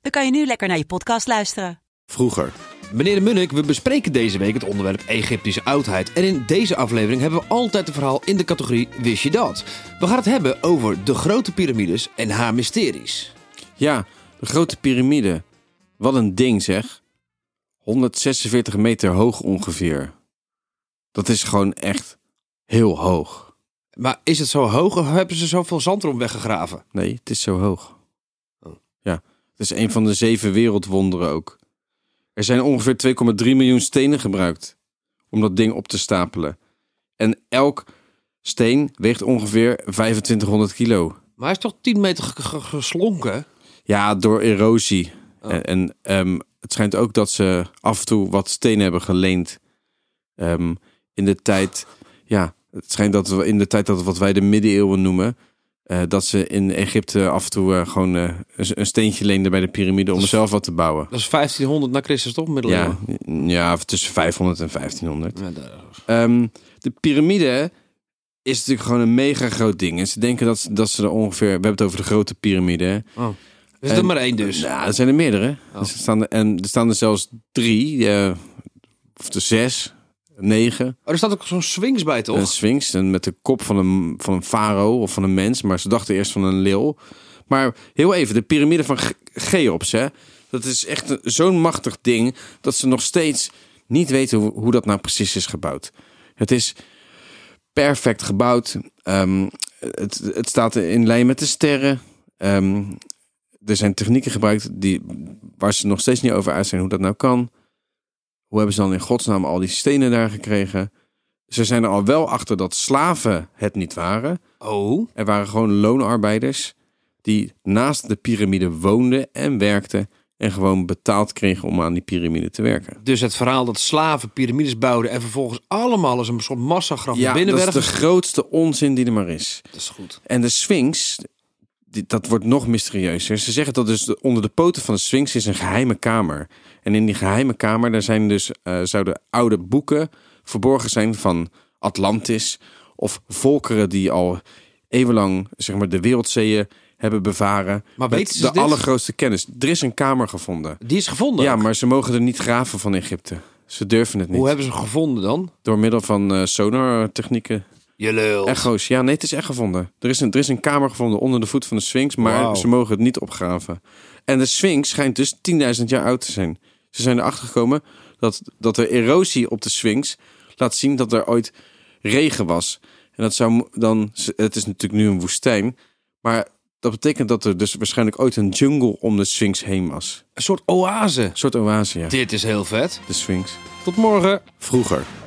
dan kan je nu lekker naar je podcast luisteren. Vroeger. Meneer de Munnik, we bespreken deze week het onderwerp Egyptische oudheid. En in deze aflevering hebben we altijd een verhaal in de categorie Wist je dat? We gaan het hebben over de grote piramides en haar mysteries. Ja, de grote piramide. Wat een ding zeg. 146 meter hoog ongeveer. Dat is gewoon echt heel hoog. Maar is het zo hoog of hebben ze zoveel zand erom weggegraven? Nee, het is zo hoog. Het is een van de zeven wereldwonderen ook. Er zijn ongeveer 2,3 miljoen stenen gebruikt om dat ding op te stapelen. En elk steen weegt ongeveer 2500 kilo. Maar hij is toch 10 meter ge- ge- geslonken? Ja, door erosie. Oh. En, en ehm, het schijnt ook dat ze af en toe wat stenen hebben geleend. Ehm, in de tijd, ja, het schijnt dat we in de tijd dat wat wij de middeleeuwen noemen, eh, dat ze in Egypte af en toe eh, gewoon eh, een, een steentje leenden bij de piramide om is- zelf wat te bouwen. Dat is 1500 na Christus toch? Middeleeuwen? Ja, ja, tussen 500 en 1500. Ja, daar- Ehm, de piramide is natuurlijk gewoon een mega groot ding. En ze denken dat, ze- dat ze er ongeveer, we hebben het over de grote piramide. Oh. Er is er maar één dus. Ja, er zijn er meerdere. Oh. Dus er staan er, en er staan er zelfs drie, of de zes, negen. Oh, er staat ook zo'n swings bij toch? Een sphinx en met de kop van een, van een farao of van een mens. Maar ze dachten eerst van een leeuw. Maar heel even, de piramide van Ge- Cheops, hè. Dat is echt zo'n machtig ding dat ze nog steeds niet weten hoe, hoe dat nou precies is gebouwd. Het is perfect gebouwd. Ehm, het, het staat in lijn met de sterren. Ehm, er zijn technieken gebruikt die, waar ze nog steeds niet over uit zijn hoe dat nou kan. Hoe hebben ze dan in godsnaam al die stenen daar gekregen? Ze zijn er al wel achter dat slaven het niet waren. Oh. Er waren gewoon loonarbeiders die naast de piramide woonden en werkten en gewoon betaald kregen om aan die piramide te werken. Dus het verhaal dat slaven piramides bouwden en vervolgens allemaal als een soort massagraf Ja, dat is de grootste onzin die er maar is. Dat is goed. En de Sphinx, dat wordt nog mysterieuzer. Ze zeggen dat dus de- onder de poten van de Sphinx is een geheime kamer. En in die geheime kamer, daar zijn dus, eh, zouden oude boeken verborgen zijn van Atlantis. Of volkeren die al eeuwenlang zeg maar, de wereldzeeën hebben bevaren. Maar weten ze de dit? allergrootste kennis. Er is een kamer gevonden. Die is gevonden. Ja, ook. maar ze mogen er niet graven van Egypte. Ze durven het niet. Hoe hebben ze gevonden dan? Door middel van eh sonartechnieken. Je lul. Echo's. Ja, nee, het is echt gevonden. Er is, een, er is een kamer gevonden onder de voet van de Sphinx, maar ze mogen het niet opgraven. En de Sphinx schijnt dus 10.000 jaar oud te zijn. Ze zijn erachter gekomen dat, dat de erosie op de Sphinx laat zien dat er ooit regen was. En dat zou dan, het is natuurlijk nu een woestijn, maar dat betekent dat er dus waarschijnlijk ooit een jungle om de Sphinx heen was. Een soort oase. Een soort oase, ja. Dit is heel vet. De Sphinx. Tot morgen. Vroeger.